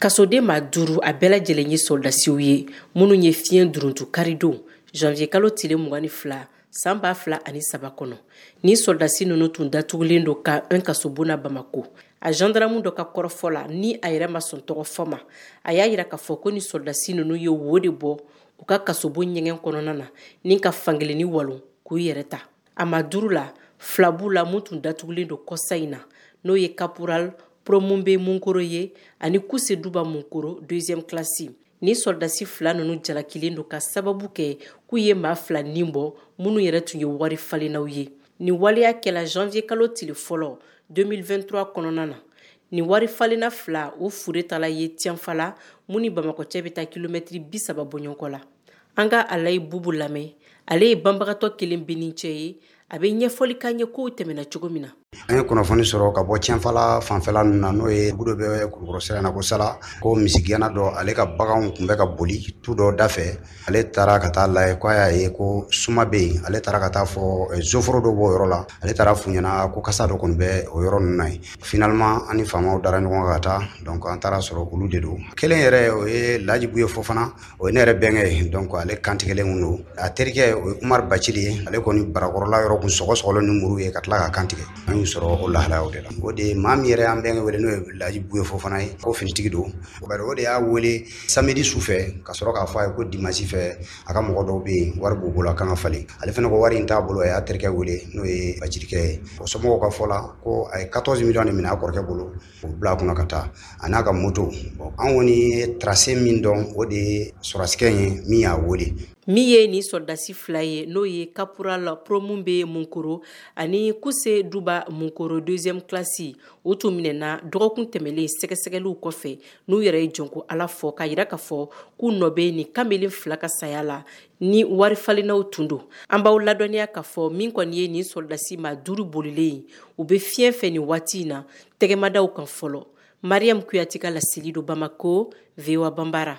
kasoden maa duuru a bɛɛ lajɛlen ye sɔrɔdasiw ye minnu ye fiɲɛ duruntu karidon janvier kalo tile mugan ni fila san b'a fila ani saba kɔnɔ ni sɔrɔdasi ninnu tun datugulen don ka un kasobon na bamako a jandaramu dɔ ka kɔrɔfɔ la ni a yɛrɛ ma sɔn tɔgɔ fɔ ma a y'a yira k'a fɔ ko ni sɔrɔdasi ninnu ye wo de bɔ u ka kasobon ɲɛgɛn kɔnɔna na ni ka fankelenni walon k'u yɛrɛ ta a ma duuru la filabu la min tun datugulen don kɔsa in na n'o ye kapral poromu bɛ munkoro ye ani kuse duba munkoro donso kilasi ni sɔrɔdasi fila ninnu jalakilen don ka sababu kɛ k'u ye maa fila ni bɔ minnu yɛrɛ tun ye wari falennaw ye ni waleya kɛla janvier kalo tile fɔlɔ 2023 kɔnɔna na ni wari falenna fila o fure tala ye tiɲɛfala minnu bamakɔcɛ bɛ taa kilomɛtiri bisaba bɔɲɔgɔnkɔ la an ka alayi bubu lamɛn ale ye banbagatɔ kelen bɛ cɛ ye a bɛ ɲɛfɔli ka ɲɛ ko tɛmɛna cogo min na an ye kunnafoni sɔrɔ ka bɔ cɛfala fanfɛla ninnu na n'o ye bolo bɛ kɔlɔsira na ko sala ko misigna dɔ ale ka baganw tun bɛ ka boli tu dɔ da fɛ ale taara ka taa la k' y'a ye ko suma bɛ yen ale taara ka taa fɔ soforo dɔ b'o yɔrɔ la ale taara f ɲɛnaɲɛna ko kasa dɔ kɔni bɛ o yɔrɔ ninnu ye finalima ani faamaw dara ɲɔgɔn ka taa dɔn an taara sɔrɔ olu de don kelen yɛrɛ o ye lajibu ye fɔ fana o ye ne yɛrɛ bɛnkɛ ye donc ale kantigɛlen kun don a terikɛ o ye Umaru Bacili ye ale kɔni barakɔrɔla yɔrɔ kun sɔgɔsɔgɔlen ni muru ye ka tila ka kantigɛ an y'u sɔrɔ o lahalayaw de la o de ye maa min yɛrɛ y'an bɛnkɛ wele n'o ye Laji Buye Fofana ye ko finitigi don bari o de y'a wele samedi sufɛ ka sɔrɔ k'a fɔ a ye ko dimanche fɛ a ka mɔgɔ dɔw bɛ yen wari b'u bolo a kan ka falen ale fana ko wari in t'a bolo a y'a terikɛ wele n'o ye Bacilikɛ ye o somɔgɔw ka fɔ la ko a ye 14 millions de minɛ a kɔrɔkɛ bolo o bila a kunna ka taa a n'a ka moto bon an kɔni ye tracé min dɔn o de ye sɔrɔsikɛ ye min y'a wele min ye nin sɔrɔdasi fila ye n'o ye kapura la poromu bɛ munkoro ani kuse duba munkoro deuxième classe o tun minɛna dɔgɔkun tɛmɛnlen sɛgɛsɛgɛliw kɔfɛ n'u yɛrɛ ye jɔnko ala fɔ k'a jira k'a fɔ k'u nɔ bɛ nin kanbelen fila ka saya la ni wari falennaw tun don an b'aw ladɔnniya k'a fɔ min kɔni ye nin sɔrɔdasi ma duuru bolilen ye u bɛ fiɲɛ fɛ nin waati in na tɛgɛmadaw kan fɔlɔ mariam kuyati ka laseli don bamako voa banbara